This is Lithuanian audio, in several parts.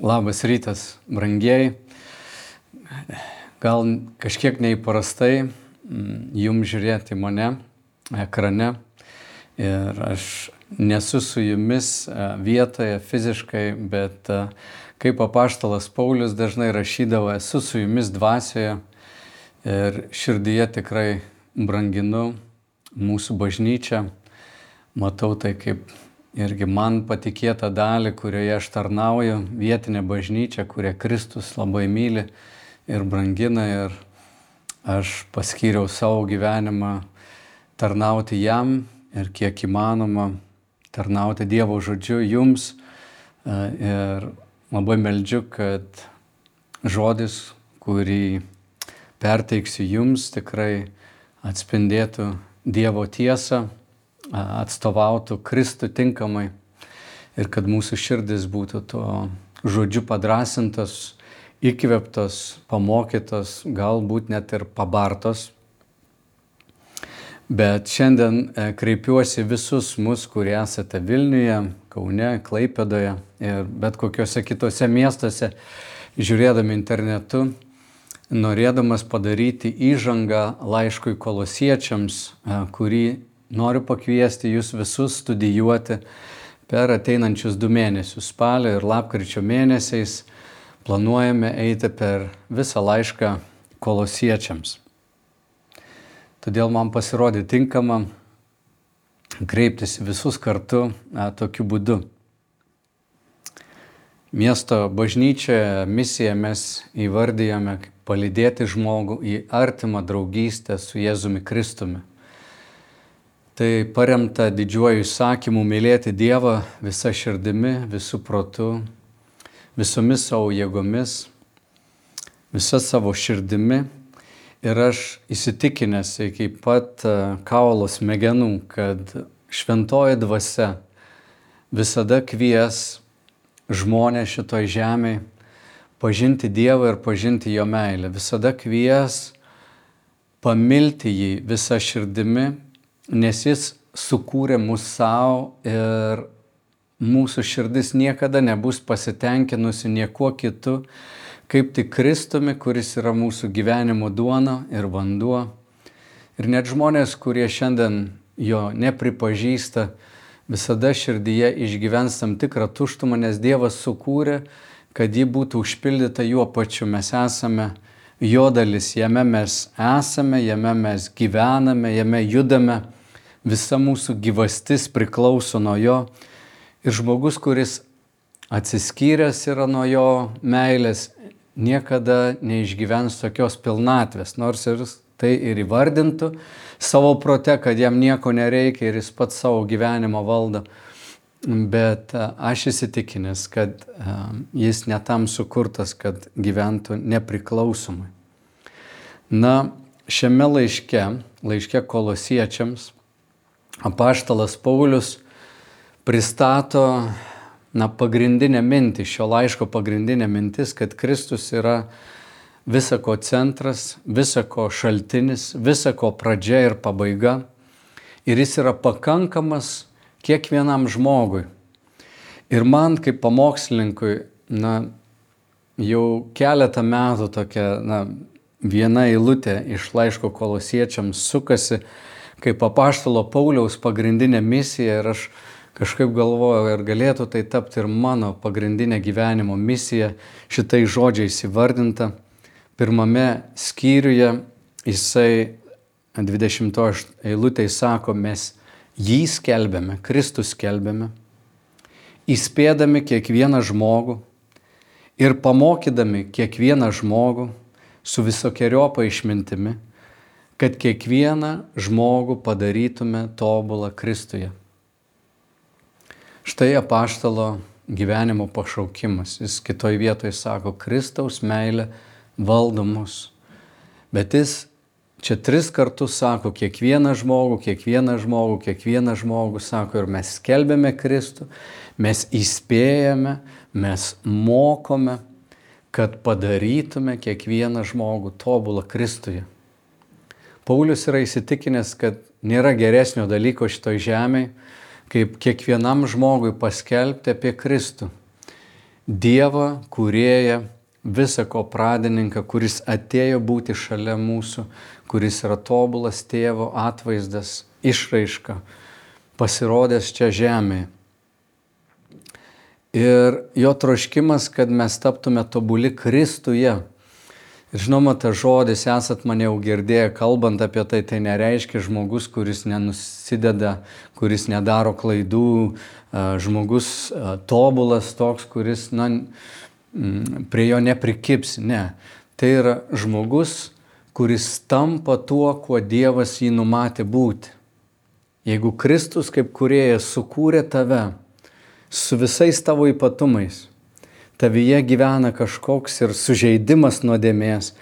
Labas rytas, brangiai. Gal kažkiek neįprastai mm, jums žiūrėti mane ekrane. Ir aš nesu su jumis e, vietoje fiziškai, bet e, kaip apaštalas Paulius dažnai rašydavo, esu su jumis dvasioje. Ir širdyje tikrai branginu mūsų bažnyčią, matau tai kaip irgi man patikėtą dalį, kurioje aš tarnauju, vietinė bažnyčia, kurią Kristus labai myli ir brangina ir aš paskyriau savo gyvenimą tarnauti jam ir kiek įmanoma tarnauti Dievo žodžiu jums. E, ir labai meldžiu, kad žodis, kurį perteiksiu jums, tikrai atspindėtų Dievo tiesą atstovautų Kristų tinkamai ir kad mūsų širdis būtų to žodžiu padrasintos, įkveptos, pamokytos, galbūt net ir pabartos. Bet šiandien e, kreipiuosi visus mus, kurie esate Vilniuje, Kaune, Klaipėdoje ir bet kokiuose kitose miestuose, žiūrėdami internetu, norėdamas padaryti įžangą laiškui kolosiečiams, e, kurį noriu pakviesti jūs visus studijuoti per ateinančius du mėnesius. Spalio ir lapkričio mėnesiais planuojame eiti per visą laišką kolosiečiams. Todėl man pasirodė tinkama kreiptis visus kartu a, tokiu būdu. Miesto bažnyčioje misiją mes įvardyjame kaip palydėti žmogų į artimą draugystę su Jėzumi Kristumi. Tai paremta didžiuoju įsakymu mylėti Dievą visą širdimi, visų protu, visomis savo jėgomis, visą savo širdimi. Ir aš įsitikinęs iki pat e, kaulos smegenų, kad šventoji dvasia visada kvies žmonę šitoj žemėje pažinti Dievą ir pažinti Jo meilę. Visada kvies pamilti jį visą širdimi nes jis sukūrė mus savo ir mūsų širdis niekada nebus pasitenkinusi niekuo kitu, kaip tik Kristumi, kuris yra mūsų gyvenimo duona ir vanduo. Ir net žmonės, kurie šiandien jo nepripažįsta, visada širdyje išgyvens tam tikrą tuštumą, nes Dievas sukūrė, kad ji būtų užpildyta juo pačiu. Mes esame jo dalis, jame mes esame, jame mes gyvename, jame judame visa mūsų gyvastis priklauso nuo jo. Ir žmogus, kuris atsiskyręs yra nuo jo meilės, niekada neišgyvens tokios pilnatvės, nors ir tai ir įvardintų savo prote, kad jam nieko nereikia ir jis pats savo gyvenimą valdo. Bet aš įsitikinęs, kad jis netam sukurtas, kad gyventų nepriklausomai. Na, šiame laiške, laiške kolosiečiams, apaštalas Paulius pristato na, pagrindinę mintį, šio laiško pagrindinė mintis, kad Kristus yra visako centras, visako šaltinis, visako pradžia ir pabaiga. Ir jis yra pakankamas kiekvienam žmogui. Ir man kaip pamokslininkui, na, jau keletą metų tokia, na, viena eilutė iš laiško kolosiečiams sukasi kaip apaštalo Pauliaus pagrindinė misija ir aš kažkaip galvoju, ar galėtų tai tapti ir mano pagrindinė gyvenimo misija šitai žodžiais įvardinta. Pirmame skyriuje jisai 20 eilutėje sako, mes jį skelbėme, Kristus skelbėme, įspėdami kiekvieną žmogų ir pamokydami kiekvieną žmogų su visokiojopa išmintimi kad kiekvieną žmogų padarytume tobulą Kristuje. Štai apaštalo gyvenimo pašaukimas. Jis kitoj vietoje sako, Kristaus meilė valdo mus. Bet jis čia tris kartus sako, kiekvieną žmogų, kiekvieną žmogų, kiekvieną žmogų sako ir mes skelbėme Kristų, mes įspėjame, mes mokome, kad padarytume kiekvieną žmogų tobulą Kristuje. Paulius yra įsitikinęs, kad nėra geresnio dalyko šitoj žemėje, kaip kiekvienam žmogui paskelbti apie Kristų. Dievą, kurėję, visako pradininką, kuris atėjo būti šalia mūsų, kuris yra tobulas tėvo atvaizdas, išraiška, pasirodęs čia žemėje. Ir jo troškimas, kad mes taptume tobuli Kristuje. Žinoma, tas žodis esat mane jau girdėję, kalbant apie tai, tai nereiškia žmogus, kuris nenusideda, kuris nedaro klaidų, žmogus tobulas toks, kuris na, prie jo neprikips. Ne. Tai yra žmogus, kuris tampa tuo, kuo Dievas jį numatė būti. Jeigu Kristus kaip kuriejas sukūrė tave, su visais tavo ypatumais. Tavyje gyvena kažkoks ir sužeidimas nuodėmės,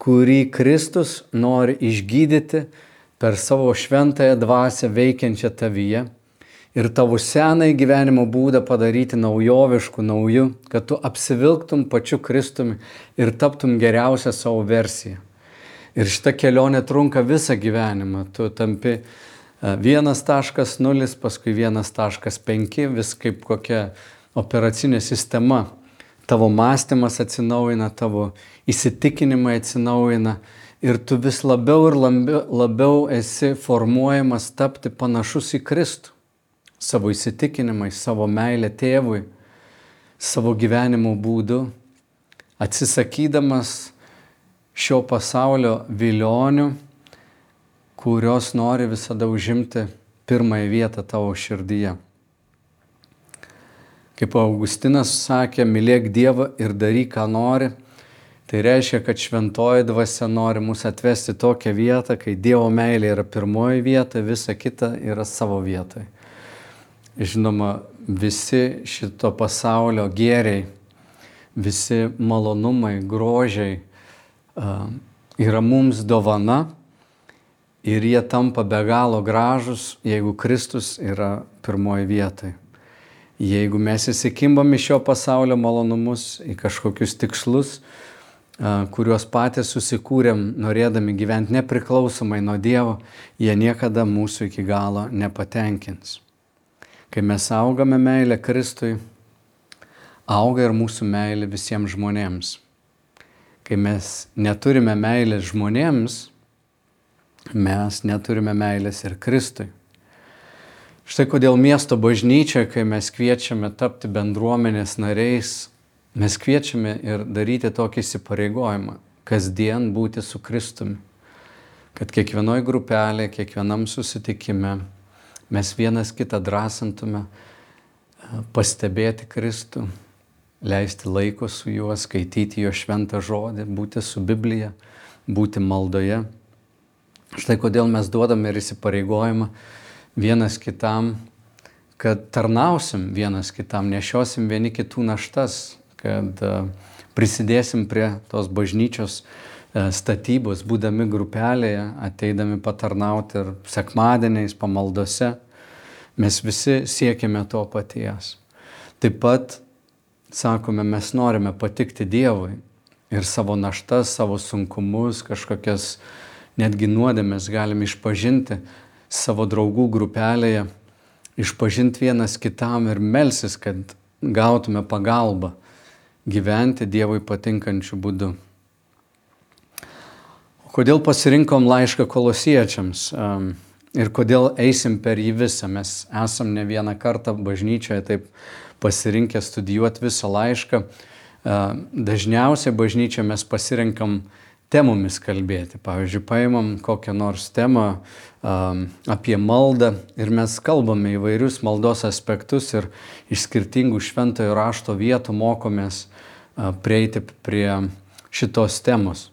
kurį Kristus nori išgydyti per savo šventąją dvasę veikiančią tavyje ir tavo senąjį gyvenimo būdą padaryti naujovišku, nauju, kad tu apsivilktum pačiu Kristumi ir taptum geriausią savo versiją. Ir šita kelionė trunka visą gyvenimą. Tu tampi 1.0, paskui 1.5, vis kaip kokia operacinė sistema. Tavo mąstymas atsinaujina, tavo įsitikinimai atsinaujina ir tu vis labiau ir labiau, labiau esi formuojamas tapti panašus į Kristų. Savo įsitikinimais, savo meilę tėvui, savo gyvenimo būdu, atsisakydamas šio pasaulio vilionių kurios nori visada užimti pirmąją vietą tavo širdyje. Kaip Augustinas sakė, mylėk Dievą ir daryk, ką nori. Tai reiškia, kad šventoji dvasia nori mus atvesti tokią vietą, kai Dievo meilė yra pirmoji vieta, visa kita yra savo vietoje. Žinoma, visi šito pasaulio gėriai, visi malonumai, grožiai yra mums dovana ir jie tampa be galo gražus, jeigu Kristus yra pirmoji vietoje. Jeigu mes įsikimbam į šio pasaulio malonumus, į kažkokius tikslus, kuriuos patys susikūrėm, norėdami gyventi nepriklausomai nuo Dievo, jie niekada mūsų iki galo nepatenkins. Kai mes augame meilę Kristui, auga ir mūsų meilė visiems žmonėms. Kai mes neturime meilės žmonėms, mes neturime meilės ir Kristui. Štai kodėl miesto bažnyčia, kai mes kviečiame tapti bendruomenės nariais, mes kviečiame ir daryti tokį įsipareigojimą - kasdien būti su Kristumi. Kad kiekvienoje grupelėje, kiekvienam susitikime mes vienas kitą drąsintume pastebėti Kristų, leisti laiko su juo, skaityti jo šventą žodį, būti su Biblija, būti maldoje Štai kodėl mes duodame ir įsipareigojimą vienas kitam, kad tarnausim vienas kitam, nešiosim vieni kitų naštas, kad e, prisidėsim prie tos bažnyčios e, statybos, būdami grupelėje, ateidami patarnauti ir sekmadieniais, pamaldose. Mes visi siekiame to paties. Taip pat, sakome, mes norime patikti Dievui ir savo naštas, savo sunkumus, kažkokias netgi nuodėmės galim išpažinti savo draugų grupelėje, išpažinti vienas kitam ir melsis, kad gautume pagalbą gyventi Dievui patinkančiu būdu. Kodėl pasirinkom laišką kolosiečiams ir kodėl eisim per jį visą? Mes esam ne vieną kartą bažnyčioje taip pasirinkę studijuoti visą laišką. Dažniausiai bažnyčioje mes pasirinkam temomis kalbėti. Pavyzdžiui, paimam kokią nors temą um, apie maldą ir mes kalbame įvairius maldos aspektus ir iš skirtingų šventojo rašto vietų mokomės uh, prieiti prie šitos temos.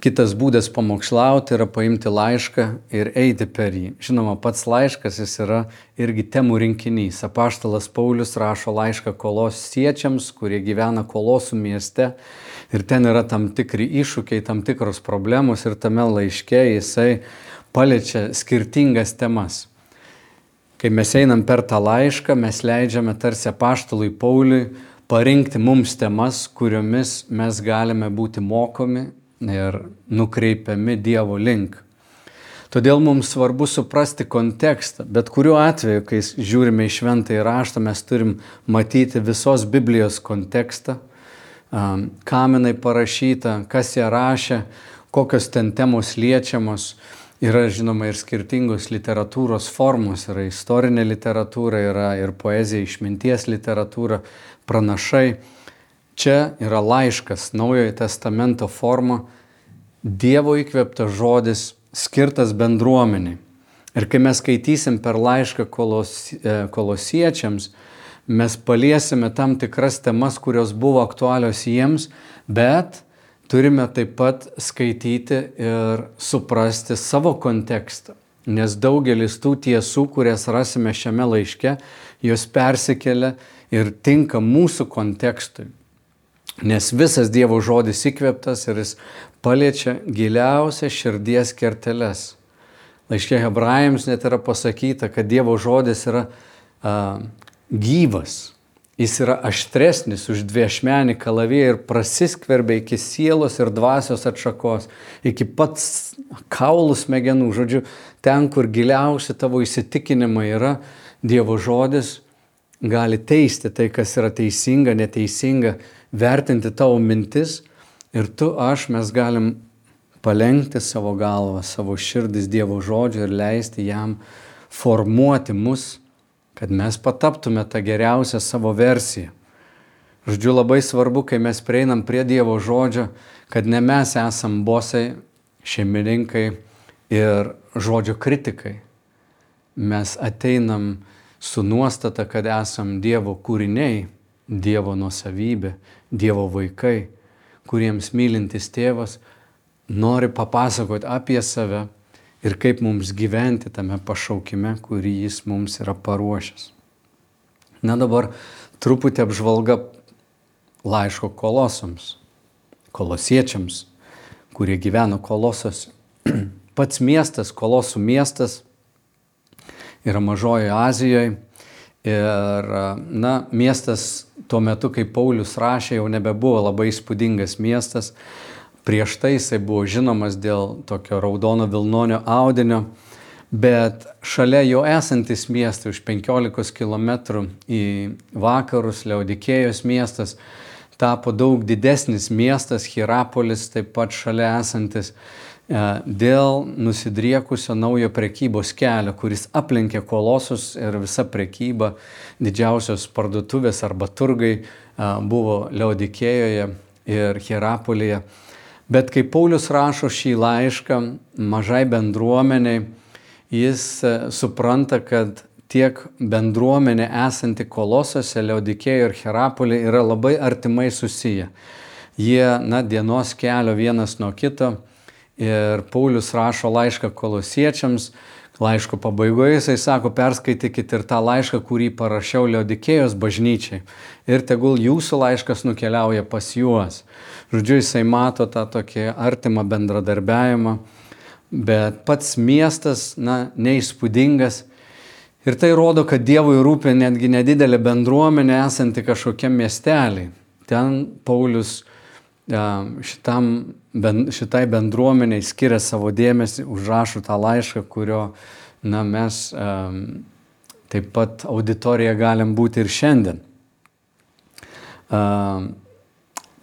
Kitas būdas pamokslauti yra paimti laišką ir eiti per jį. Žinoma, pats laiškas jis yra irgi temų rinkinys. Apaštalas Paulius rašo laišką kolosiečiams, kurie gyvena kolosų mieste ir ten yra tam tikri iššūkiai, tam tikros problemos ir tame laiške jisai paliečia skirtingas temas. Kai mes einam per tą laišką, mes leidžiame tarsi apaštalui Pauliui parinkti mums temas, kuriomis mes galime būti mokomi ir nukreipiami Dievo link. Todėl mums svarbu suprasti kontekstą. Bet kuriuo atveju, kai žiūrime į šventąjį raštą, mes turim matyti visos Biblijos kontekstą, kam jinai parašyta, kas ją rašė, kokios ten temos liečiamos. Yra žinoma ir skirtingos literatūros formos, yra istorinė literatūra, yra ir poezija, išminties literatūra, pranašai. Čia yra laiškas, naujojo testamento forma, Dievo įkvėptas žodis skirtas bendruomeniai. Ir kai mes skaitysim per laišką kolos, e, kolosiečiams, mes paliesime tam tikras temas, kurios buvo aktualios jiems, bet turime taip pat skaityti ir suprasti savo kontekstą. Nes daugelis tų tiesų, kurias rasime šiame laiške, jos persikelia ir tinka mūsų kontekstui. Nes visas Dievo žodis įkvėptas ir jis paliečia giliausias širdies kerteles. Laiškė hebrajams net yra pasakyta, kad Dievo žodis yra a, gyvas. Jis yra aštresnis už dviešmenį kalaviją ir prasiskverbia iki sielos ir dvasios atšakos, iki pats kaulų smegenų. Žodžiu, ten, kur giliausi tavo įsitikinimai yra, Dievo žodis gali teisti tai, kas yra teisinga, neteisinga, vertinti tavo mintis ir tu, aš, mes galim palengti savo galvą, savo širdis Dievo žodžio ir leisti jam formuoti mus, kad mes pataptume tą geriausią savo versiją. Žodžiu, labai svarbu, kai mes prieinam prie Dievo žodžio, kad ne mes esam bosai, šeimininkai ir žodžio kritikai. Mes ateinam su nuostata, kad esam Dievo kūriniai, Dievo nusavybė, Dievo vaikai, kuriems mylintis tėvas nori papasakoti apie save ir kaip mums gyventi tame pašaukime, kurį jis mums yra paruošęs. Na dabar truputį apžvalga laiško kolosams, kolosiečiams, kurie gyveno kolosose. Pats miestas, kolosų miestas, yra Mažojoje Azijoje. Ir, na, miestas tuo metu, kai Paulius rašė, jau nebebuvo labai įspūdingas miestas. Prieš tai jisai buvo žinomas dėl tokio raudono Vilnonio audinio, bet šalia jo esantis miestai už 15 km į vakarus, Leodikėjos miestas, tapo daug didesnis miestas, Hierapolis taip pat šalia esantis. E, dėl nusidriekusio naujo prekybos kelio, kuris aplenkė kolosus ir visa prekyba, didžiausios parduotuvės arba turgai e, buvo Leodikėjoje ir Hierapolėje. Bet kai Paulius rašo šį laišką mažai bendruomeniai, jis e, supranta, kad tiek bendruomenė esanti kolosose, Leodikėjoje ir Hierapolėje yra labai artimai susiję. Jie, na, dienos kelio vienas nuo kito Ir Paulius rašo laišką kolosiečiams, laiško pabaigoje jisai sako, perskaitykite ir tą laišką, kurį parašiau Leodikėjos bažnyčiai. Ir tegul jūsų laiškas nukeliauja pas juos. Žodžiu, jisai mato tą tokį artimą bendradarbiavimą, bet pats miestas, na, neįspūdingas. Ir tai rodo, kad Dievui rūpia netgi nedidelė bendruomenė esanti kažkokiam miestelį. Ten Paulius šitam, šitai bendruomeniai skiria savo dėmesį, užrašo tą laišką, kurio na, mes taip pat auditorija galim būti ir šiandien.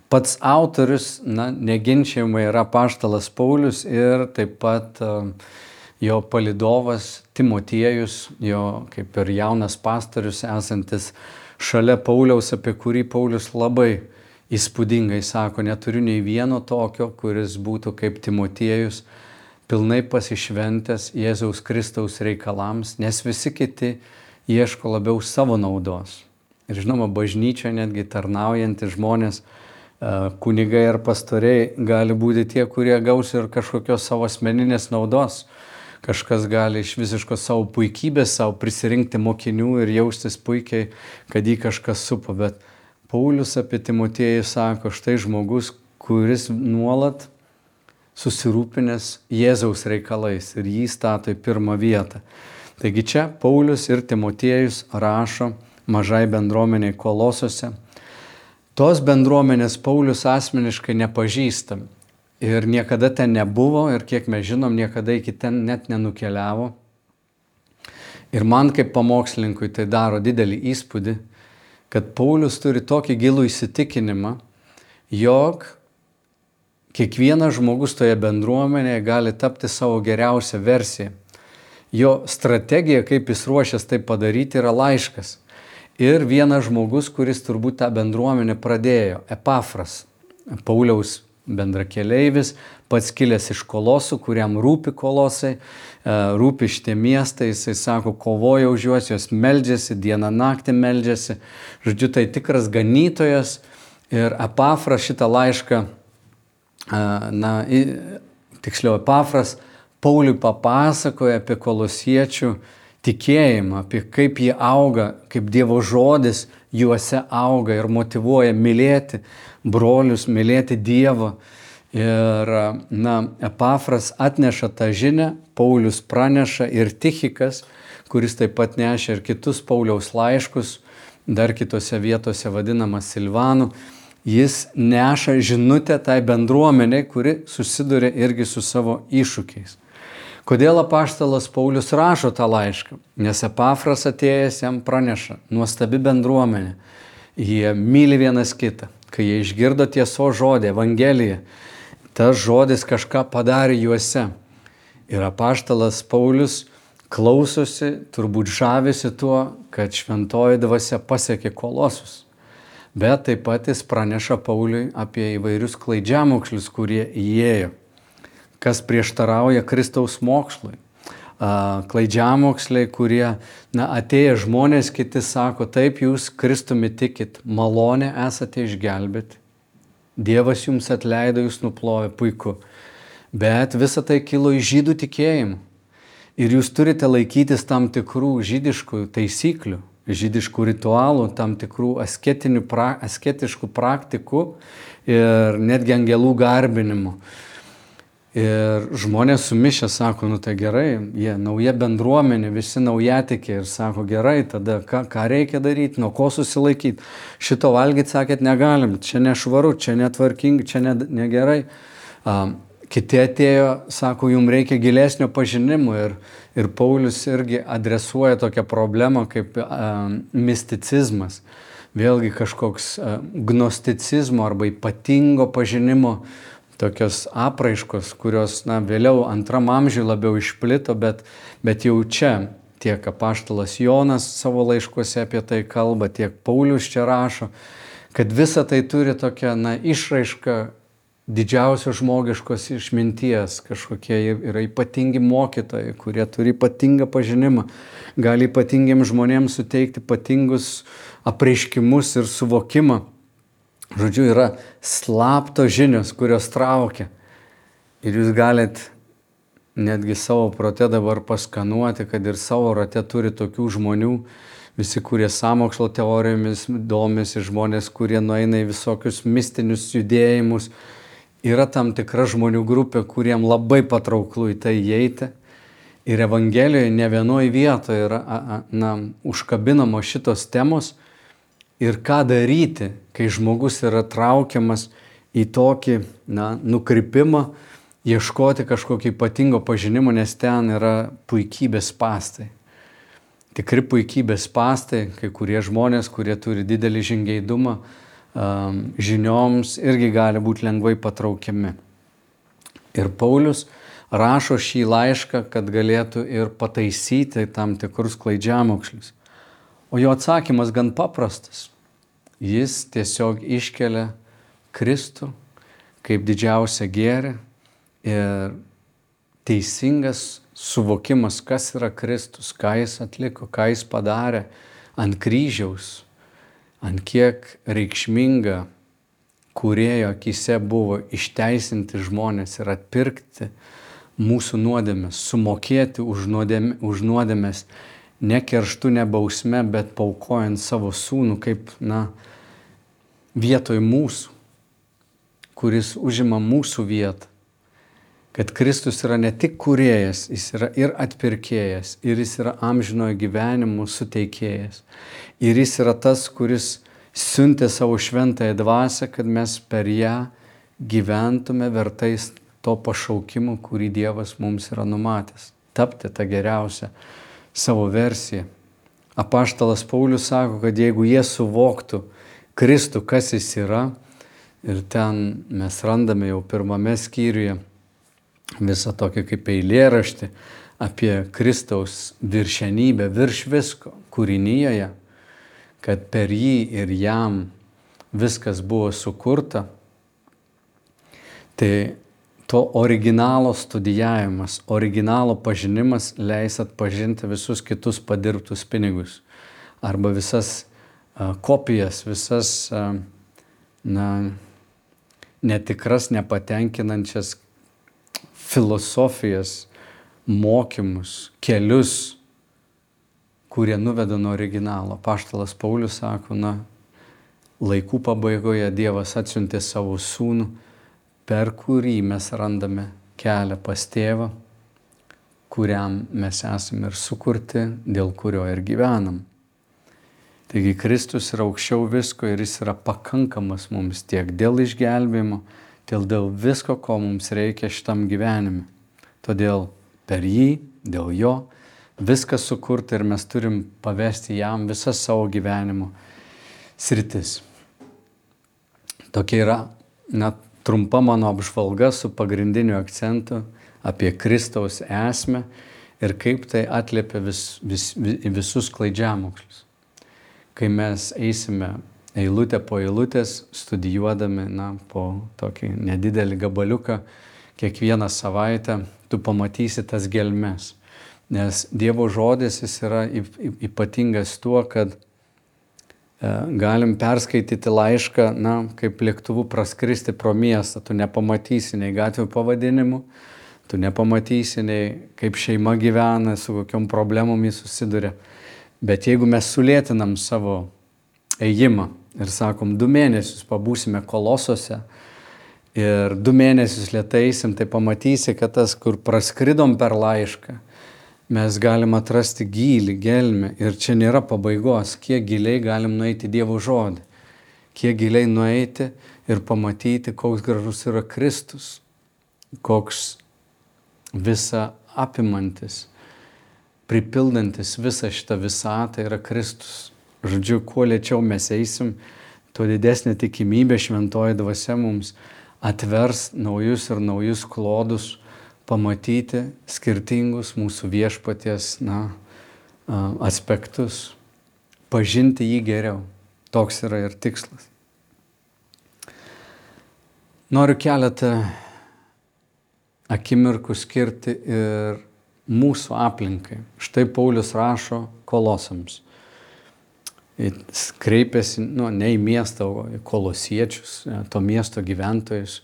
Pats autorius, na, neginčiamai yra paštalas Paulius ir taip pat jo palidovas Timotiejus, jo kaip ir jaunas pastorius esantis šalia Pauliaus, apie kurį Paulius labai įspūdingai sako, neturiu nei vieno tokio, kuris būtų kaip Timotiejus, pilnai pasišventęs Jėzaus Kristaus reikalams, nes visi kiti ieško labiau savo naudos. Ir žinoma, bažnyčia netgi tarnaujantys žmonės, e, kunigai ar pastoriai gali būti tie, kurie gaus ir kažkokios savo asmeninės naudos. Kažkas gali iš visiškos savo puikybės savo prisirinkti mokinių ir jaustis puikiai, kad jį kažkas supa, bet Paulius apie Timotiejų sako, štai žmogus, kuris nuolat susirūpinęs Jėzaus reikalais ir jį stato į pirmą vietą. Taigi čia Paulius ir Timotiejus rašo mažai bendruomeniai kolosose. Tos bendruomenės Paulius asmeniškai nepažįsta. ir niekada ten nebuvo ir kiek mes žinom, niekada iki ten net nenukeliavo. Ir man kaip pamokslininkui tai daro didelį įspūdį, kad Paulius turi tokį gilų įsitikinimą, jog kiekvienas žmogus toje bendruomenėje gali tapti savo geriausią versiją. Jo strategija, kaip jis ruošiasi tai padaryti, yra laiškas. Ir vienas žmogus, kuris turbūt tą bendruomenę pradėjo, Epafras, Pauliaus bendrakeleivis, pats kilęs iš kolosų, kuriam rūpi kolosai, e, rūpi šitie miestai, jisai sako, kovoja už juos, jos meldžiasi, dieną naktį meldžiasi. Žodžiu, tai tikras ganytojas ir Epafras šitą laišką, e, na, tiksliau, Epafras Pauliui papasakoja apie kolosiečių tikėjimą, apie kaip jie auga, kaip Dievo žodis juose auga ir motivuoja mylėti brolius, mylėti Dievą. Ir, na, Epafras atneša tą žinę, Paulius praneša ir Tichikas, kuris taip pat nešia ir kitus Pauliaus laiškus, dar kitose vietose vadinamas Silvanu, jis neša žinutę tai bendruomeniai, kuri susiduria irgi su savo iššūkiais. Kodėl apaštalas Paulius rašo tą laišką? Nes Epafras atėjęs jam praneša, nuostabi bendruomenė, jie myli vienas kitą. Kai jie išgirdo tieso žodį, Evangeliją, tas žodis kažką padarė juose. Ir apaštalas Paulius klausosi, turbūt žavisi tuo, kad šventoji dvasia pasiekė kolosus. Bet taip pat jis praneša Pauliui apie įvairius klaidžiamokslius, kurie įėjo, kas prieštarauja Kristaus mokslui. Klaidžiamoksliai, kurie na, atėję žmonės, kiti sako, taip jūs Kristumi tikit, malonė esate išgelbėti Dievas jums atleido, jūs nuplovė, puiku. Bet visa tai kilo iš žydų tikėjimų. Ir jūs turite laikytis tam tikrų žydiškų taisyklių, žydiškų ritualų, tam tikrų pra, asketiškų praktikų ir netgi angelų garbinimų. Ir žmonės sumišę sako, nu tai gerai, jie nauja bendruomenė, visi naujatikiai ir sako, gerai, tada ką, ką reikia daryti, nuo ko susilaikyti. Šito valgyti, sakėt, negalim, čia nešvaru, čia netvarkingi, čia ne, negerai. Um, kiti atėjo, sako, jums reikia gilesnio pažinimo ir, ir Paulius irgi adresuoja tokią problemą kaip um, misticizmas. Vėlgi kažkoks uh, gnosticizmo arba ypatingo pažinimo tokios apraiškos, kurios na, vėliau antram amžiui labiau išplito, bet, bet jau čia tiek apaštalas Jonas savo laiškuose apie tai kalba, tiek Paulius čia rašo, kad visa tai turi tokią na, išraišką didžiausios žmogiškos išminties, kažkokie yra ypatingi mokytojai, kurie turi ypatingą pažinimą, gali ypatingiems žmonėms suteikti ypatingus apreiškimus ir suvokimą. Žodžiu, yra slaptos žinios, kurios traukia. Ir jūs galit netgi savo prote dabar paskanuoti, kad ir savo rate turi tokių žmonių, visi, kurie samokslo teorijomis domisi, žmonės, kurie nueina į visokius mistinius judėjimus. Yra tam tikra žmonių grupė, kuriem labai patrauklu į tai įeiti. Ir Evangelijoje ne vienoje vietoje yra na, užkabinamos šitos temos ir ką daryti, kai žmogus yra traukiamas į tokį na, nukrypimą, ieškoti kažkokio ypatingo pažinimo, nes ten yra puikybės pastai. Tikri puikybės pastai, kai kurie žmonės, kurie turi didelį žingeidumą, um, žinioms irgi gali būti lengvai patraukiami. Ir Paulius rašo šį laišką, kad galėtų ir pataisyti tam tikrus klaidžiamokslius. O jo atsakymas gan paprastas. Jis tiesiog iškelia Kristų kaip didžiausią gėrį ir teisingas suvokimas, kas yra Kristus, ką jis atliko, ką jis padarė ant kryžiaus, ant kiek reikšminga kurėjo akise buvo išteisinti žmonės ir atpirkti mūsų nuodėmės, sumokėti už, nuodėmė, už nuodėmės ne kerštu, ne bausme, bet paukojant savo sūnų kaip, na, vietoj mūsų, kuris užima mūsų vietą. Kad Kristus yra ne tik kuriejas, jis yra ir atpirkėjas, ir jis yra amžinojo gyvenimo suteikėjas. Ir jis yra tas, kuris siuntė savo šventąją dvasę, kad mes per ją gyventume vertais to pašaukimo, kurį Dievas mums yra numatęs. Tapti tą geriausią savo versiją. Apaštalas Paulius sako, kad jeigu jie suvoktų Kristų, kas jis yra, ir ten mes randame jau pirmame skyriuje visą tokį kaip eilėraštį apie Kristaus viršenybę virš visko kūrinyje, kad per jį ir jam viskas buvo sukurta, tai to originalo studijavimas, originalo pažinimas leis atpažinti visus kitus padirbtus pinigus arba visas a, kopijas, visas a, na, netikras, nepatenkinančias filosofijas, mokymus, kelius, kurie nuveda nuo originalo. Paštalas Paulius sako, na, laikų pabaigoje Dievas atsiuntė savo sūnų, per kurį mes randame kelią pas tėvą, kuriam mes esame ir sukurti, dėl kurio ir gyvenam. Taigi Kristus yra aukščiau visko ir jis yra pakankamas mums tiek dėl išgelbėjimo, tiek dėl visko, ko mums reikia šitam gyvenime. Todėl per jį, dėl jo, viskas sukurta ir mes turim pavesti jam visą savo gyvenimo sritis. Tokia yra net trumpa mano apžvalga su pagrindiniu akcentu apie Kristaus esmę ir kaip tai atliepia vis, vis, vis, visus klaidžiamokslius. Kai mes eisime eilutę po eilutės, studijuodami, na, po tokį nedidelį gabaliuką, kiekvieną savaitę, tu pamatysi tas gelmes. Nes Dievo žodis jis yra ypatingas tuo, kad galim perskaityti laišką, na, kaip lėktuvu praskristi pro miestą, tu nepamatysi nei gatvių pavadinimų, tu nepamatysi nei kaip šeima gyvena, su kokiam problemom jis susiduria. Bet jeigu mes sulėtinam savo ėjimą ir sakom, du mėnesius pabūsime kolosose, ir du mėnesius lietaisim, tai pamatysi, kad tas, kur praskridom per laišką, mes galim atrasti gilį, gelmę ir čia nėra pabaigos, kiek giliai galim nueiti Dievo žodį, kiek giliai nueiti ir pamatyti, koks gražus yra Kristus, koks visa apimantis, pripildantis visą šitą visatą yra Kristus. Žodžiu, kuo lėčiau mes eisim, tuo didesnė tikimybė šventoji dvasia mums atvers naujus ir naujus klodus, pamatyti skirtingus mūsų viešpaties na, aspektus, pažinti jį geriau. Toks yra ir tikslas. Noriu keletą akimirkų skirti ir mūsų aplinkai. Štai Paulius rašo kolosams kreipiasi nu, ne į miestą, o į kolosiečius, e, to miesto gyventojus.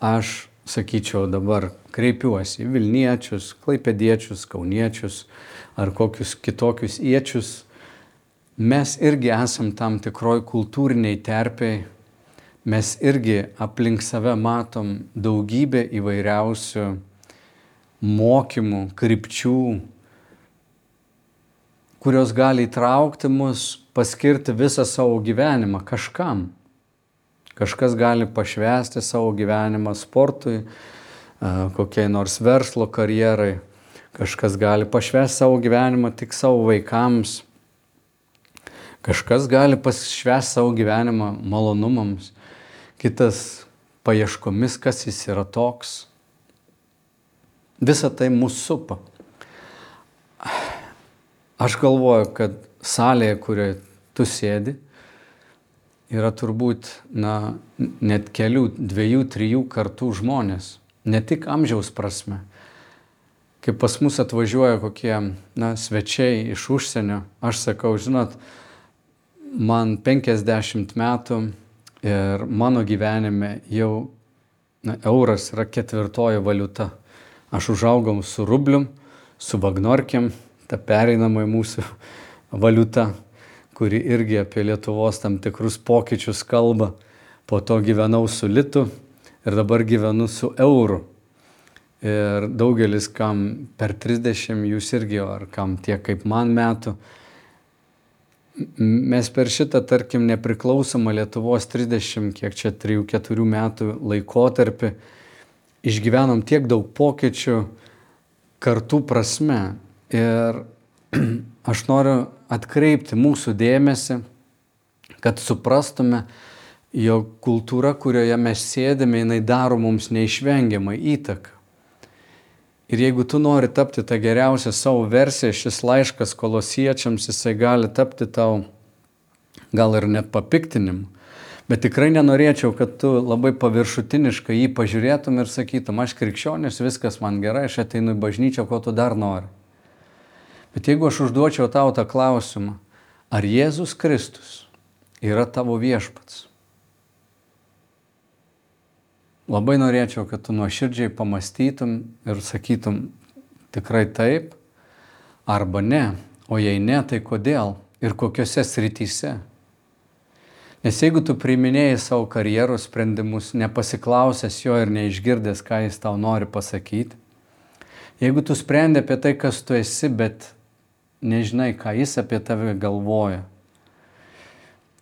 Aš sakyčiau dabar kreipiuosi į Vilniečius, Klaipėdiečius, Kauniečius ar kokius kitokius iečius. Mes irgi esam tam tikroj kultūriniai terpiai, mes irgi aplink save matom daugybę įvairiausių mokymų, krypčių, kurios gali įtraukti mus paskirti visą savo gyvenimą kažkam. Kažkas gali pašvesti savo gyvenimą sportui, kokiai nors verslo karjerai, kažkas gali pašvesti savo gyvenimą tik savo vaikams, kažkas gali pašvesti savo gyvenimą malonumams, kitas paieškomis, kas jis yra toks. Visa tai mūsų supa. Aš galvoju, kad salėje, kurioje tu sėdi, yra turbūt na, net kelių, dviejų, trijų kartų žmonės, ne tik amžiaus prasme. Kai pas mus atvažiuoja kokie na, svečiai iš užsienio, aš sakau, žinot, man 50 metų ir mano gyvenime jau na, euras yra ketvirtoji valiuta. Aš užaugom su rublium, su vagnorkiam, ta pereinama į mūsų valiuta kuri irgi apie Lietuvos tam tikrus pokyčius kalba. Po to gyvenau su litu ir dabar gyvenu su euru. Ir daugelis, kam per 30, jūs irgi, ar kam tiek kaip man metų, mes per šitą, tarkim, nepriklausomą Lietuvos 30, kiek čia 3-4 metų laikotarpį išgyvenom tiek daug pokyčių kartų prasme. Ir aš noriu atkreipti mūsų dėmesį, kad suprastume, jog kultūra, kurioje mes sėdime, jinai daro mums neišvengiamą įtaką. Ir jeigu tu nori tapti tą geriausią savo versiją, šis laiškas kolosiečiams, jisai gali tapti tau gal ir net papiktinimu. Bet tikrai nenorėčiau, kad tu labai paviršutiniškai jį pažiūrėtum ir sakytum, aš krikščionis, viskas man gerai, aš ateinu į bažnyčią, ko tu dar nori. Bet jeigu aš užduočiau tau tą klausimą, ar Jėzus Kristus yra tavo viešpats? Labai norėčiau, kad tu nuoširdžiai pamastytum ir sakytum tikrai taip arba ne, o jei ne, tai kodėl ir kokiuose srityse. Nes jeigu tu priiminėjai savo karjeros sprendimus, nepasiklausęs jo ir neišgirdęs, ką jis tau nori pasakyti, jeigu tu sprendi apie tai, kas tu esi, bet nežinai, ką jis apie tave galvoja,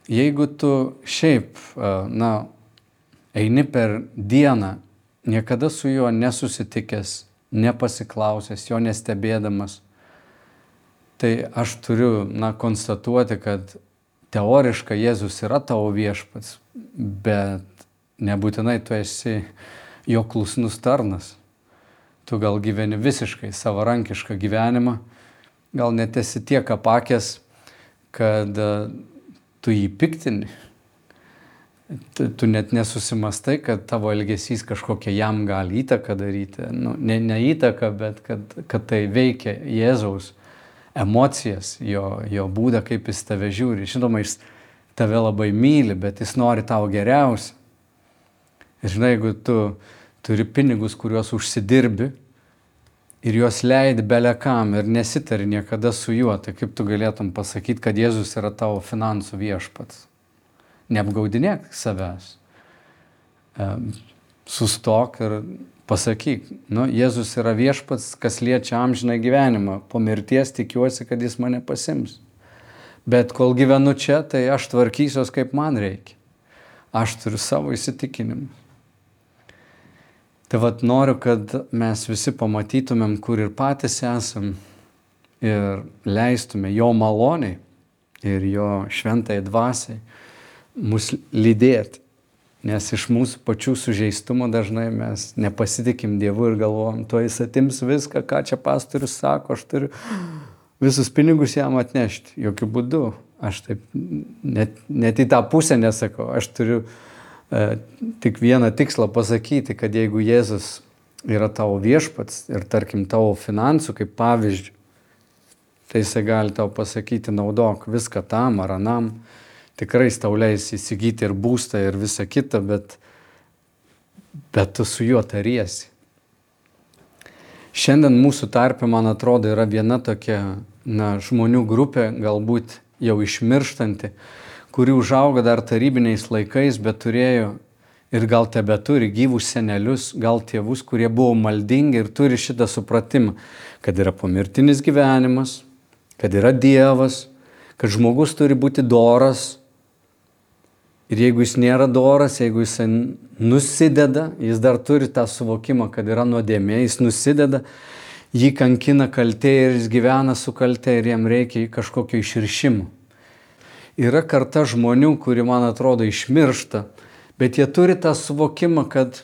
jeigu tu šiaip, na, eini per dieną, niekada su juo nesusitikęs, nepasiklausęs, jo nestebėdamas, tai aš turiu, na, konstatuoti, kad teoriškai Jėzus yra tavo viešpats, bet nebūtinai tu esi jo klusnus tarnas. Tu gal gyveni visiškai savarankišką gyvenimą, gal net esi tiek apakęs, kad tu jį piktini, tu, tu net nesusimastai, kad tavo elgesys kažkokią jam gali įtaką daryti. Nu, ne, ne įtaką, bet kad, kad tai veikia Jėzaus emocijas, jo, jo būdą, kaip jis tave žiūri. Žinoma, jis tave labai myli, bet jis nori tau geriausia. Ir žinai, jeigu tu turi pinigus, kuriuos užsidirbi ir juos leidi belekam ir nesitari niekada su juo, tai kaip tu galėtum pasakyti, kad Jėzus yra tavo finansų viešpats neapgaudinėk savęs. Sustok ir pasakyk, nu, Jėzus yra viešpats, kas liečia amžiną gyvenimą. Po mirties tikiuosi, kad jis mane pasims. Bet kol gyvenu čia, tai aš tvarkysiuos, kaip man reikia. Aš turiu savo įsitikinimus. Tai vad noriu, kad mes visi pamatytumėm, kur ir patys esam ir leistume jo maloniai ir jo šventai dvasiai mus lydėti. Nes iš mūsų pačių sužeistumo dažnai mes nepasitikim Dievu ir galvojam, to jis atims viską, ką čia pastorius sako, aš turiu visus pinigus jam atnešti. Jokių būdų. Aš taip net, net į tą pusę nesakau. Aš turiu e, tik vieną tikslą pasakyti, kad jeigu Jėzus yra tavo viešpats ir tarkim tavo finansų kaip pavyzdžių, tai jisai gali tau pasakyti, naudok viską tam ar anam tikrai tau leis įsigyti ir būstą ir visą kitą, bet, bet tu su juo tariesi. Šiandien mūsų tarpe, man atrodo, yra viena tokia na, žmonių grupė, galbūt jau išmirštanti, kuri užaugo dar tarybiniais laikais, bet turėjo ir gal tebe turi gyvus senelius, gal tėvus, kurie buvo maldingi ir turi šitą supratimą, kad yra pomirtinis gyvenimas, kad yra Dievas, kad žmogus turi būti doras, Ir jeigu jis nėra doras, jeigu jis nusideda, jis dar turi tą suvokimą, kad yra nuodėmė, jis nusideda, jį kankina kaltė ir jis gyvena su kaltė ir jam reikia kažkokio išrišimo. Yra karta žmonių, kuri, man atrodo, išmiršta, bet jie turi tą suvokimą, kad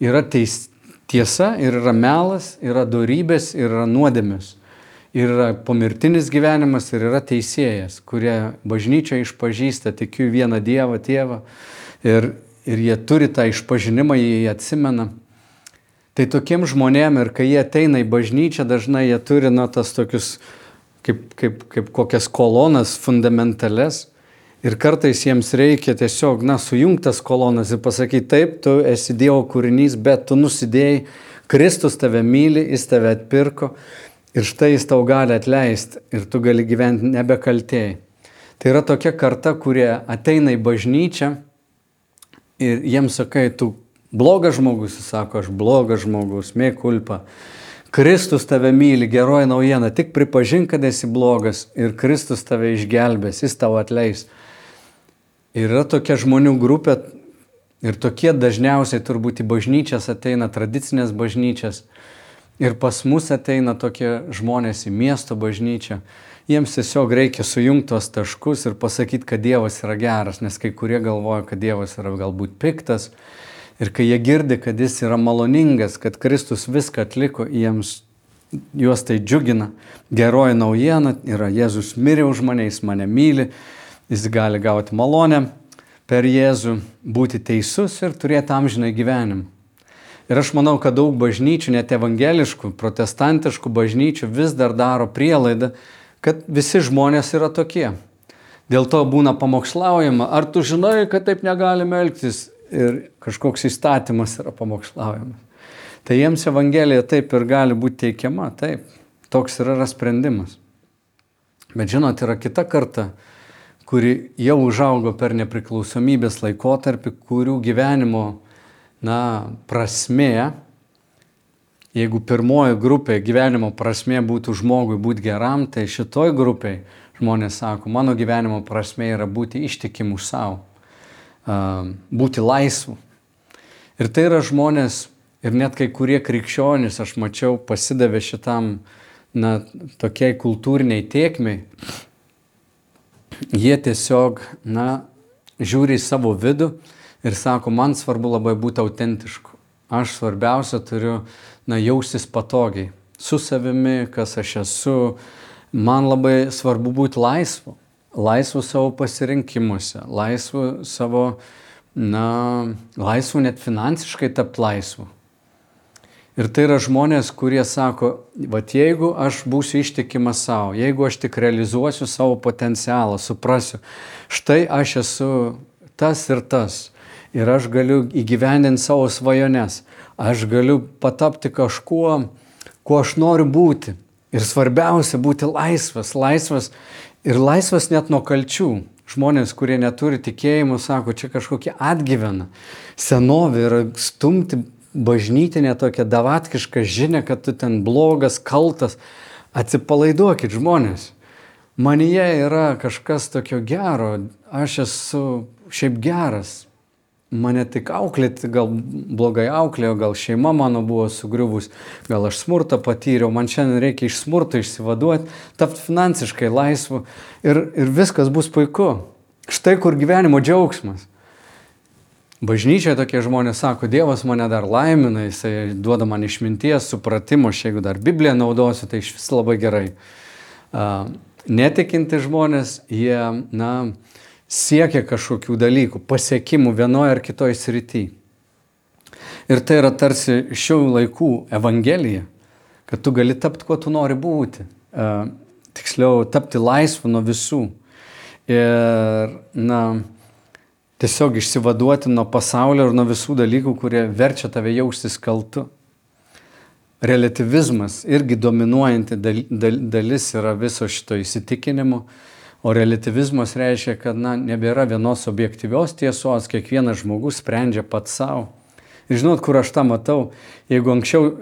yra teis, tiesa ir yra melas, yra dorybės ir yra nuodėmės ir yra pomirtinis gyvenimas ir yra teisėjas, kurie bažnyčia išpažįsta, tikiu vieną Dievą, tėvą ir, ir jie turi tą išpažinimą, jie atsimena. Tai tokiem žmonėm ir kai jie ateina į bažnyčią, dažnai jie turi, na, tas tokius kaip, kaip, kaip kokias kolonas fundamentales. Ir kartais jiems reikia tiesiog, na, sujungtas kolonas ir pasakyti, taip, tu esi Dievo kūrinys, bet tu nusidėjai, Kristus tave myli, jis tave atpirko Ir štai jis tau gali atleisti ir tu gali gyventi nebekaltėjai. Tai yra tokia karta, kurie ateina į bažnyčią ir jiems sakai, tu blogas žmogus, jis sako, aš blogas žmogus, mė kulpa, Kristus tave myli, geroji naujiena, tik pripažink, kad esi blogas ir Kristus tave išgelbės, jis tau atleis. Ir yra tokia žmonių grupė ir tokie dažniausiai turbūt į bažnyčias ateina tradicinės bažnyčias. Ir pas mus ateina tokie žmonės į miesto bažnyčią. Jiems tiesiog reikia sujungti tos taškus ir pasakyti, kad Dievas yra geras, nes kai kurie galvoja, kad Dievas yra galbūt piktas. Ir kai jie girdi, kad jis yra maloningas, kad Kristus viską atliko, jiems juos tai džiugina. Geroji naujiena yra Jėzus mirė už mane, jis mane myli, jis gali gauti malonę per Jėzų, būti teisus ir turėti amžinai gyvenimą. Ir aš manau, kad daug bažnyčių, net evangeliškų, protestantiškų bažnyčių vis dar daro prielaidą, kad visi žmonės yra tokie. Dėl to būna pamokslaujama, ar tu žinai, kad taip negalime elgtis ir kažkoks įstatymas yra pamokslaujamas. Tai jiems Evangelija taip ir gali būti teikiama, taip, toks yra sprendimas. Bet žinot, yra kita karta, kuri jau užaugo per nepriklausomybės laikotarpį, kurių gyvenimo, na, prasmė, jeigu pirmoji grupė gyvenimo prasmė būtų žmogui būti geram, tai šitoj grupiai žmonės sako, mano gyvenimo prasmė yra būti ištikimu savo, būti laisvu. Ir tai yra žmonės, ir net kai kurie krikščionys, aš mačiau, pasidavė šitam, na, tokiai kultūriniai tiekmiai, jie tiesiog, na, žiūri į savo vidų ir sako, man svarbu labai būti autentišku. Aš svarbiausia turiu, na, jaustis patogiai su savimi, kas aš esu. Man labai svarbu būti laisvu. Laisvu savo pasirinkimuose, laisvu savo, na, laisvu net finansiškai tapti laisvu. Ir tai yra žmonės, kurie sako, va jeigu aš būsiu ištikimas savo, jeigu aš tik realizuosiu savo potencialą, suprasiu, štai aš esu tas ir tas, ir aš galiu įgyvendinti savo svajones, aš galiu patapti kažkuo, kuo aš noriu būti. Ir svarbiausia būti laisvas, laisvas ir laisvas net nuo kalčių. Žmonės, kurie neturi tikėjimo, sako, čia kažkokie atgyvena. Senovė yra stumti bažnytinė tokia davatkiška žinia, kad tu ten blogas, kaltas. Atsipalaiduokit žmonės. Manyje yra kažkas tokio gero, aš esu šiaip geras. Mane tik auklėti, gal blogai auklėjo, gal šeima mano buvo sugriuvus, gal aš smurtą patyriau, man šiandien reikia iš smurto išsivaduoti, tapti finansiškai laisvu ir, ir viskas bus puiku. Štai kur gyvenimo džiaugsmas. Bažnyčioje tokie žmonės sako, Dievas mane dar laimina, jisai duoda man išminties, supratimo, jeigu dar Bibliją naudosiu, tai iš vis labai gerai. Netikinti žmonės, jie, na, siekia kažkokių dalykų, pasiekimų vienoje ar kitoje srityje. Ir tai yra tarsi šių laikų evangelija, kad tu gali tapti, kuo tu nori būti. Tiksliau, tapti laisvu nuo visų. Ir, na, tiesiog išsivaduoti nuo pasaulio ir nuo visų dalykų, kurie verčia tave jaustis kaltu. Relativizmas irgi dominuojanti dalis yra viso šito įsitikinimo, o relativizmas reiškia, kad na, nebėra vienos objektyvios tiesos, kiekvienas žmogus sprendžia pats savo. Ir žinot, kur aš tą matau, jeigu anksčiau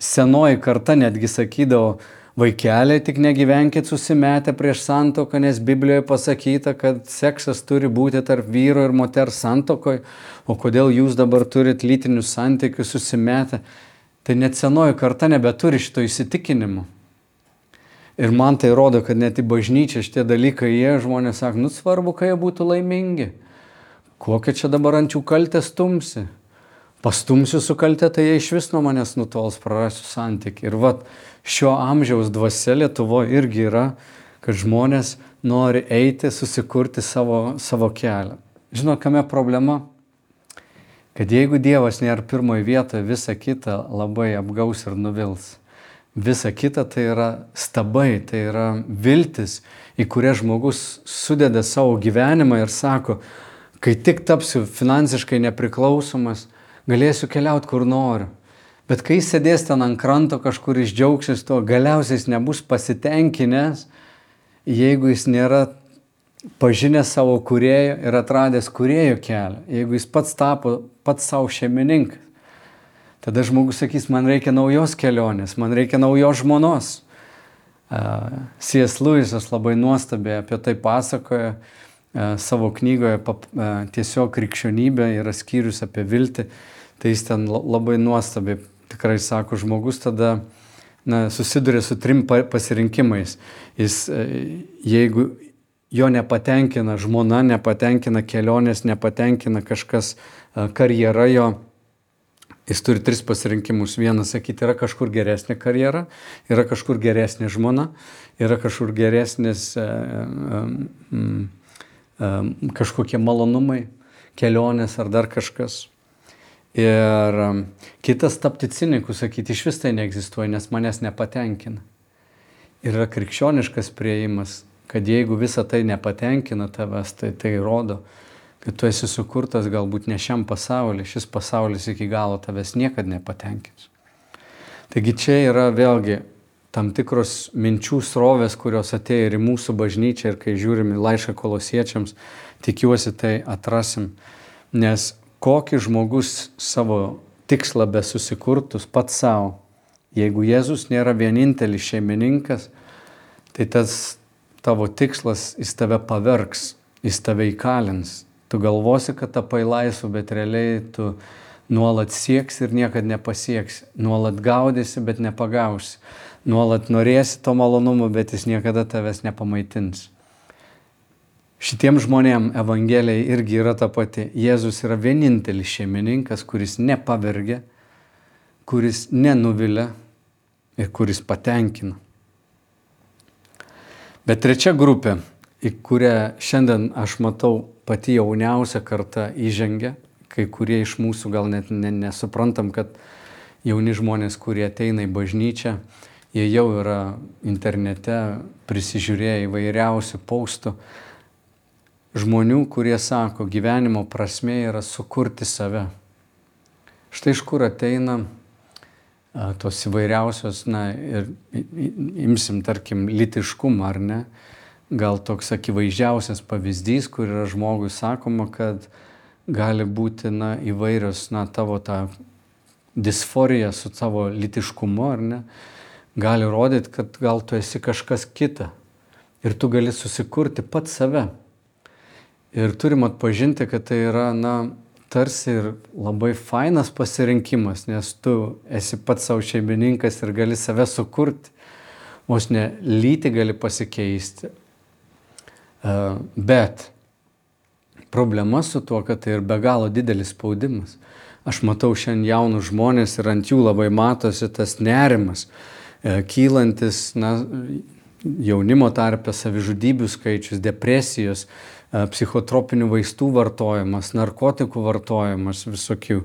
senoji karta netgi sakydavo, Vaikeliai tik negyvenkit susimetę prieš santoką, nes Biblijoje pasakyta, kad seksas turi būti tarp vyro ir moters santokoje, o kodėl jūs dabar turit lytinius santykius susimetę, tai net senoji karta nebeturi šito įsitikinimo. Ir man tai rodo, kad net į bažnyčią šitie dalykai jie žmonės sako, nu svarbu, kad jie būtų laimingi. Kokia čia dabar ant jų kaltė stumsi? Pastumsiu su kaltė, tai jie iš vis nuo manęs nutols, prarasiu santyki. Ir vat, šio amžiaus dvasia Lietuvoje irgi yra, kad žmonės nori eiti, susikurti savo, savo kelią. Žinot, kame problema? Kad jeigu Dievas nėra pirmoje vietoje, visa kita labai apgaus ir nuvils. Visa kita tai yra stabai, tai yra viltis, į kurią žmogus sudeda savo gyvenimą ir sako, kai tik tapsiu finansiškai nepriklausomas, galėsiu keliauti kur noriu. Bet kai sėdės ten ant kranto kažkur išdžiaugsis to, galiausiai jis nebus pasitenkinęs, jeigu jis nėra pažinęs savo kurėjo ir atradęs kurėjo kelią, jeigu jis pats tapo pats savo šeimininkas. Tada žmogus sakys, man reikia naujos kelionės, man reikia naujos žmonos. C.S. Lewisas labai nuostabiai apie tai pasakoja savo knygoje tiesiog krikščionybė yra skyrius apie viltį. Tai jis ten labai nuostabiai tikrai sako, žmogus tada na, susiduria su trim pasirinkimais. Jis, jeigu jo nepatenkina žmona, nepatenkina kelionės, nepatenkina kažkas karjera jo, jis turi tris pasirinkimus. Vienas sakyti, yra kažkur geresnė karjera, yra kažkur geresnė žmona, yra kažkur geresnis kažkokie malonumai, kelionės ar dar kažkas. Ir kitas tapti ciniku, sakyti, iš vis tai neegzistuoja, nes manęs nepatenkina. Ir yra krikščioniškas prieimas, kad jeigu visa tai nepatenkina tavęs, tai tai rodo, kad tu esi sukurtas galbūt ne šiam pasauliu, šis pasaulis iki galo tavęs niekada nepatenkins. Taigi čia yra vėlgi tam tikros minčių srovės, kurios atėjo ir į mūsų bažnyčią ir kai žiūrim į laišką kolosiečiams, tikiuosi tai atrasim, nes kokį žmogus savo tikslą besusikurtus pats savo, jeigu Jėzus nėra vienintelis šeimininkas, tai tas tavo tikslas, jis tave pavergs, jis tave įkalins. Tu galvosi, kad tapai laisvu, bet realiai tu nuolat sieks ir niekada nepasieks. Nuolat gaudysi, bet nepagausi. Nuolat norėsi to malonumo, bet jis niekada tavęs nepamaitins. Šitiem žmonėm Evangelija irgi yra ta pati. Jėzus yra vienintelis šeimininkas, kuris nepavergia, kuris nenuvilia ir kuris patenkina. Bet trečia grupė, į kurią šiandien aš matau pati jauniausia karta įžengia, kai kurie iš mūsų gal net nesuprantam, kad jauni žmonės, kurie ateina į bažnyčią, jie jau yra internete prisižiūrėję įvairiausių paustų. Žmonių, kurie sako, gyvenimo prasme yra sukurti save. Štai iš kur ateina tos įvairiausios, na ir imsim, tarkim, litiškumą ar ne, gal toks akivaizdžiausias pavyzdys, kur yra žmogui sakoma, kad gali būti, na, įvairios, na, tavo ta disforija su tavo litiškumu, ar ne, gali rodyti, kad gal tu esi kažkas kita ir tu gali susikurti pat save. Ir turim atpažinti, kad tai yra, na, tarsi ir labai fainas pasirinkimas, nes tu esi pats savo šeimininkas ir gali save sukurti, vos ne lyti gali pasikeisti. E, bet problema su tuo, kad tai ir be galo didelis spaudimas. Aš matau šiandien jaunus žmonės ir ant jų labai matosi tas nerimas, e, kylantis na, jaunimo tarpe savižudybių skaičius, depresijos, E, psichotropinių vaistų vartojimas, narkotikų vartojimas, visokių.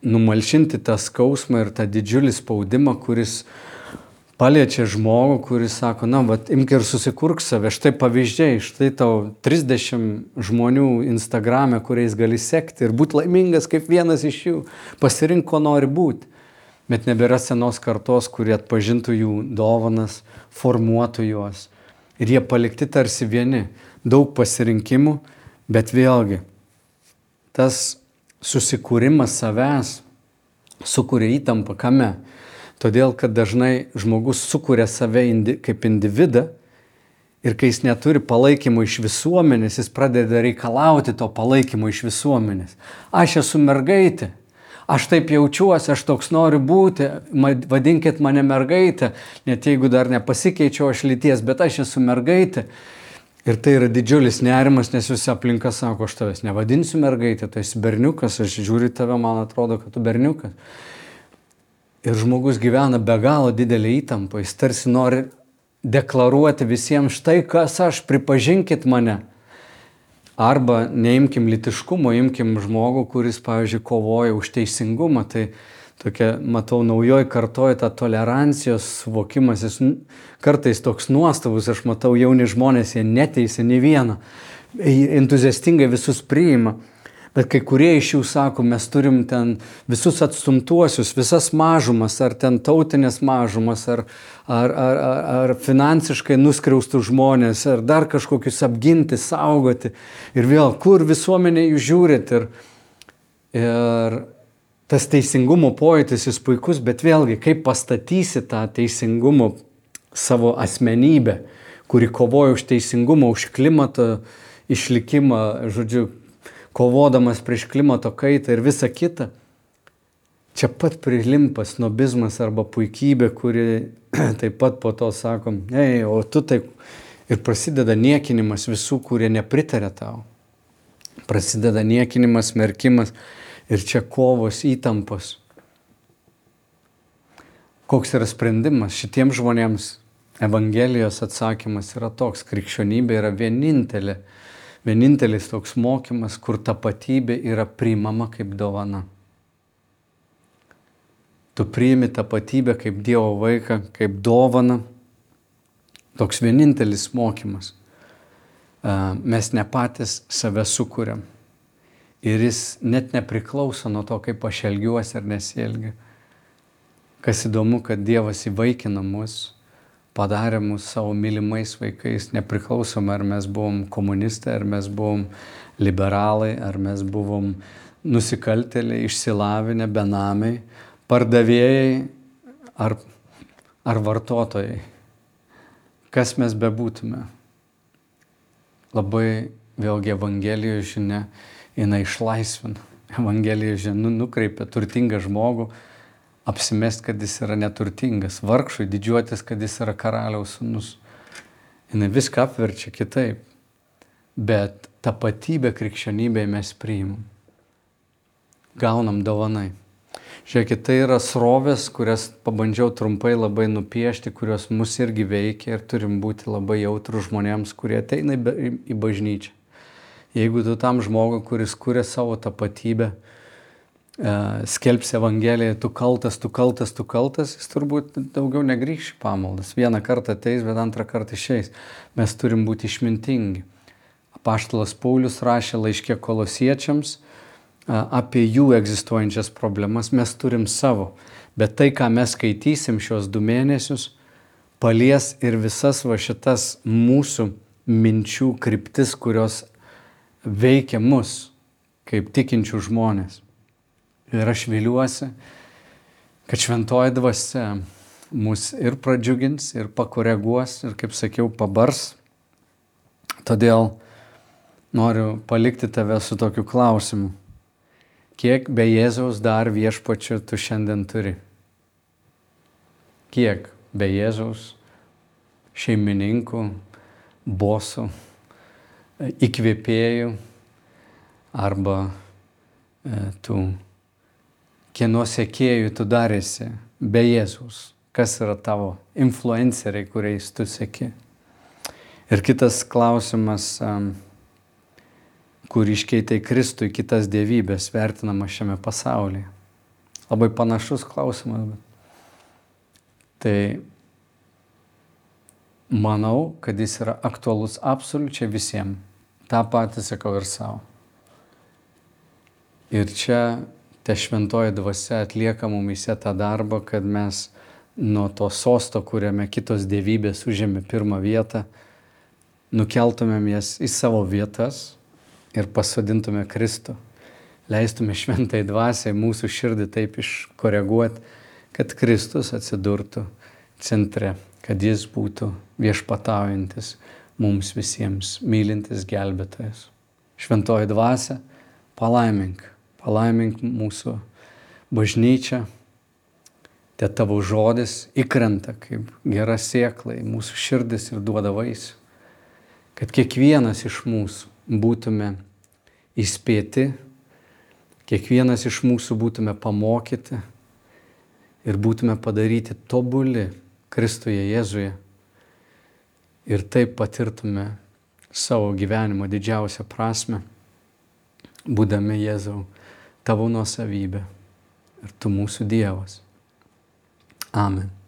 Numalšinti tą skausmą ir tą didžiulį spaudimą, kuris paliečia žmogų, kuris sako, na, bet imk ir susikurk save, štai pavyzdžiai, štai tau 30 žmonių Instagrame, kuriais gali sekti ir būti laimingas kaip vienas iš jų, pasirink, ko nori būti. Bet nebėra senos kartos, kurie atpažintų jų dovanas, formuotų juos. Ir jie palikti tarsi vieni daug pasirinkimų, bet vėlgi tas susikūrimas savęs sukuria įtampą kame. Todėl, kad dažnai žmogus sukuria save indi, kaip individą ir kai jis neturi palaikymo iš visuomenės, jis pradeda reikalauti to palaikymo iš visuomenės. Aš esu mergaitė, aš taip jaučiuosi, aš toks noriu būti, vadinkit mane mergaitė, net jeigu dar nepasikeičiau aš lyties, bet aš esu mergaitė. Ir tai yra didžiulis nerimas, nes visi aplinka sako, aš tavęs nevadinsiu mergaitė, tu esi berniukas, aš žiūriu tave, man atrodo, kad tu berniukas. Ir žmogus gyvena be galo didelį įtampą, jis tarsi nori deklaruoti visiems štai kas aš, pripažinkit mane. Arba neimkim litiškumo, imkim žmogų, kuris, pavyzdžiui, kovoja už teisingumą. Tai tokia, matau, naujoji kartoja tą tolerancijos suvokimas, jis kartais toks nuostabus, aš matau jauni žmonės, jie neteisė nei vieną, entuziastingai visus priima. Bet kai kurie iš jų sako, mes turim ten visus atstumtuosius, visas mažumas, ar ten tautinės mažumas, ar, ar, ar, ar, ar finansiškai nuskriaustų žmonės, ar dar kažkokius apginti, saugoti. Ir vėl, kur visuomenė jūs žiūrit. Ir, ir tas teisingumo pojūtis jis puikus, bet vėlgi, kaip pastatysi tą teisingumo savo asmenybę, kuri kovoja už teisingumą, už klimato išlikimą, žodžiu, kovodamas prieš klimato kaitą ir visa kita. Čia pat prilimpa snobizmas arba puikybė, kuri taip pat po to sakom, ei, o tu taip ir prasideda niekinimas visų, kurie nepritarė tau. Prasideda niekinimas, merkimas ir čia kovos įtampos. Koks yra sprendimas šitiems žmonėms? Evangelijos atsakymas yra toks, krikščionybė yra vienintelė, vienintelis toks mokymas, kur tapatybė yra priimama kaip dovana. Tu priimi tapatybę kaip Dievo vaiką, kaip dovana. Toks vienintelis mokymas. Mes ne patys save sukūrėm. Ir jis net nepriklauso nuo to, kaip aš elgiuosi ar nesielgiu. Kas įdomu, kad Dievas įvaikina mus, padarė mus savo mylimais vaikais, nepriklausomai ar mes buvom komunistai, ar mes buvom liberalai, ar mes buvom nusikaltėliai, išsilavinę, benamiai, pardavėjai ar, ar vartotojai. Kas mes bebūtume. Labai vėlgi Evangelijos žinia, jinai išlaisvina. Evangelijos žinia nu, nukreipia turtingą žmogų apsimest, kad jis yra neturtingas, vargšui didžiuotis, kad jis yra karaliaus sunus. Jis viską apverčia kitaip. Bet tapatybę krikščionybėje mes priimam. Gaunam dovanai. Žiūrėkit, tai yra srovės, kurias pabandžiau trumpai labai nupiešti, kurios mus irgi veikia ir turim būti labai jautrų žmonėms, kurie ateina į bažnyčią. Jeigu tu tam žmogui, kuris kuria savo tapatybę, skelbsi Evangeliją, tu kaltas, tu kaltas, tu kaltas, jis turbūt daugiau negrįš į pamaldas. Vieną kartą ateis, bet antrą kartą išeis. Mes turim būti išmintingi. Apaštalas Paulius rašė laiškė kolosiečiams e, apie jų egzistuojančias problemas, mes turim savo. Bet tai, ką mes skaitysim šios du mėnesius, palies ir visas va šitas mūsų minčių kryptis, kurios veikia mus kaip tikinčių žmonės. Ir aš viliuosi, kad šventoji dvasia mus ir pradžiugins, ir pakoreguos, ir, kaip sakiau, pabars. Todėl noriu palikti tave su tokiu klausimu. Kiek be Jėzaus dar viešpačių tu šiandien turi? Kiek be Jėzaus šeimininkų, bosų, įkvėpėjų arba e, tų kieno sekėjų tu darėsi be Jėzus, kas yra tavo influenceriai, kuriais tu seki. Ir kitas klausimas, kur iškeitai Kristui kitas dievybės vertinama šiame pasaulyje. Labai panašus klausimas. Tai manau, kad jis yra aktualus absoliučiai visiems. Ta patį sakau ir savo. Ir čia te šventoji dvasia atlieka mumise tą darbą, kad mes nuo to sosto, kuriame kitos dievybės užėmė pirmą vietą, nukeltumėm jas į savo vietas ir pasodintume Kristų. Leistume šventai dvasiai mūsų širdį taip iškoreguoti, kad Kristus atsidurtų centre, kad jis būtų viešpataujantis mums visiems, mylintis gelbėtojas. Šventoji dvasia, palaimink palaimink mūsų bažnyčią, te tavo žodis įkrenta kaip gera sėkla į mūsų širdis ir duoda vaisių. Kad kiekvienas iš mūsų būtume įspėti, kiekvienas iš mūsų būtume pamokyti ir būtume padaryti tobuli Kristuje Jėzuje. Ir taip patirtume savo gyvenimo didžiausią prasme, būdami Jėzau tavo nuosavybė ir tu mūsų Dievas. Amen.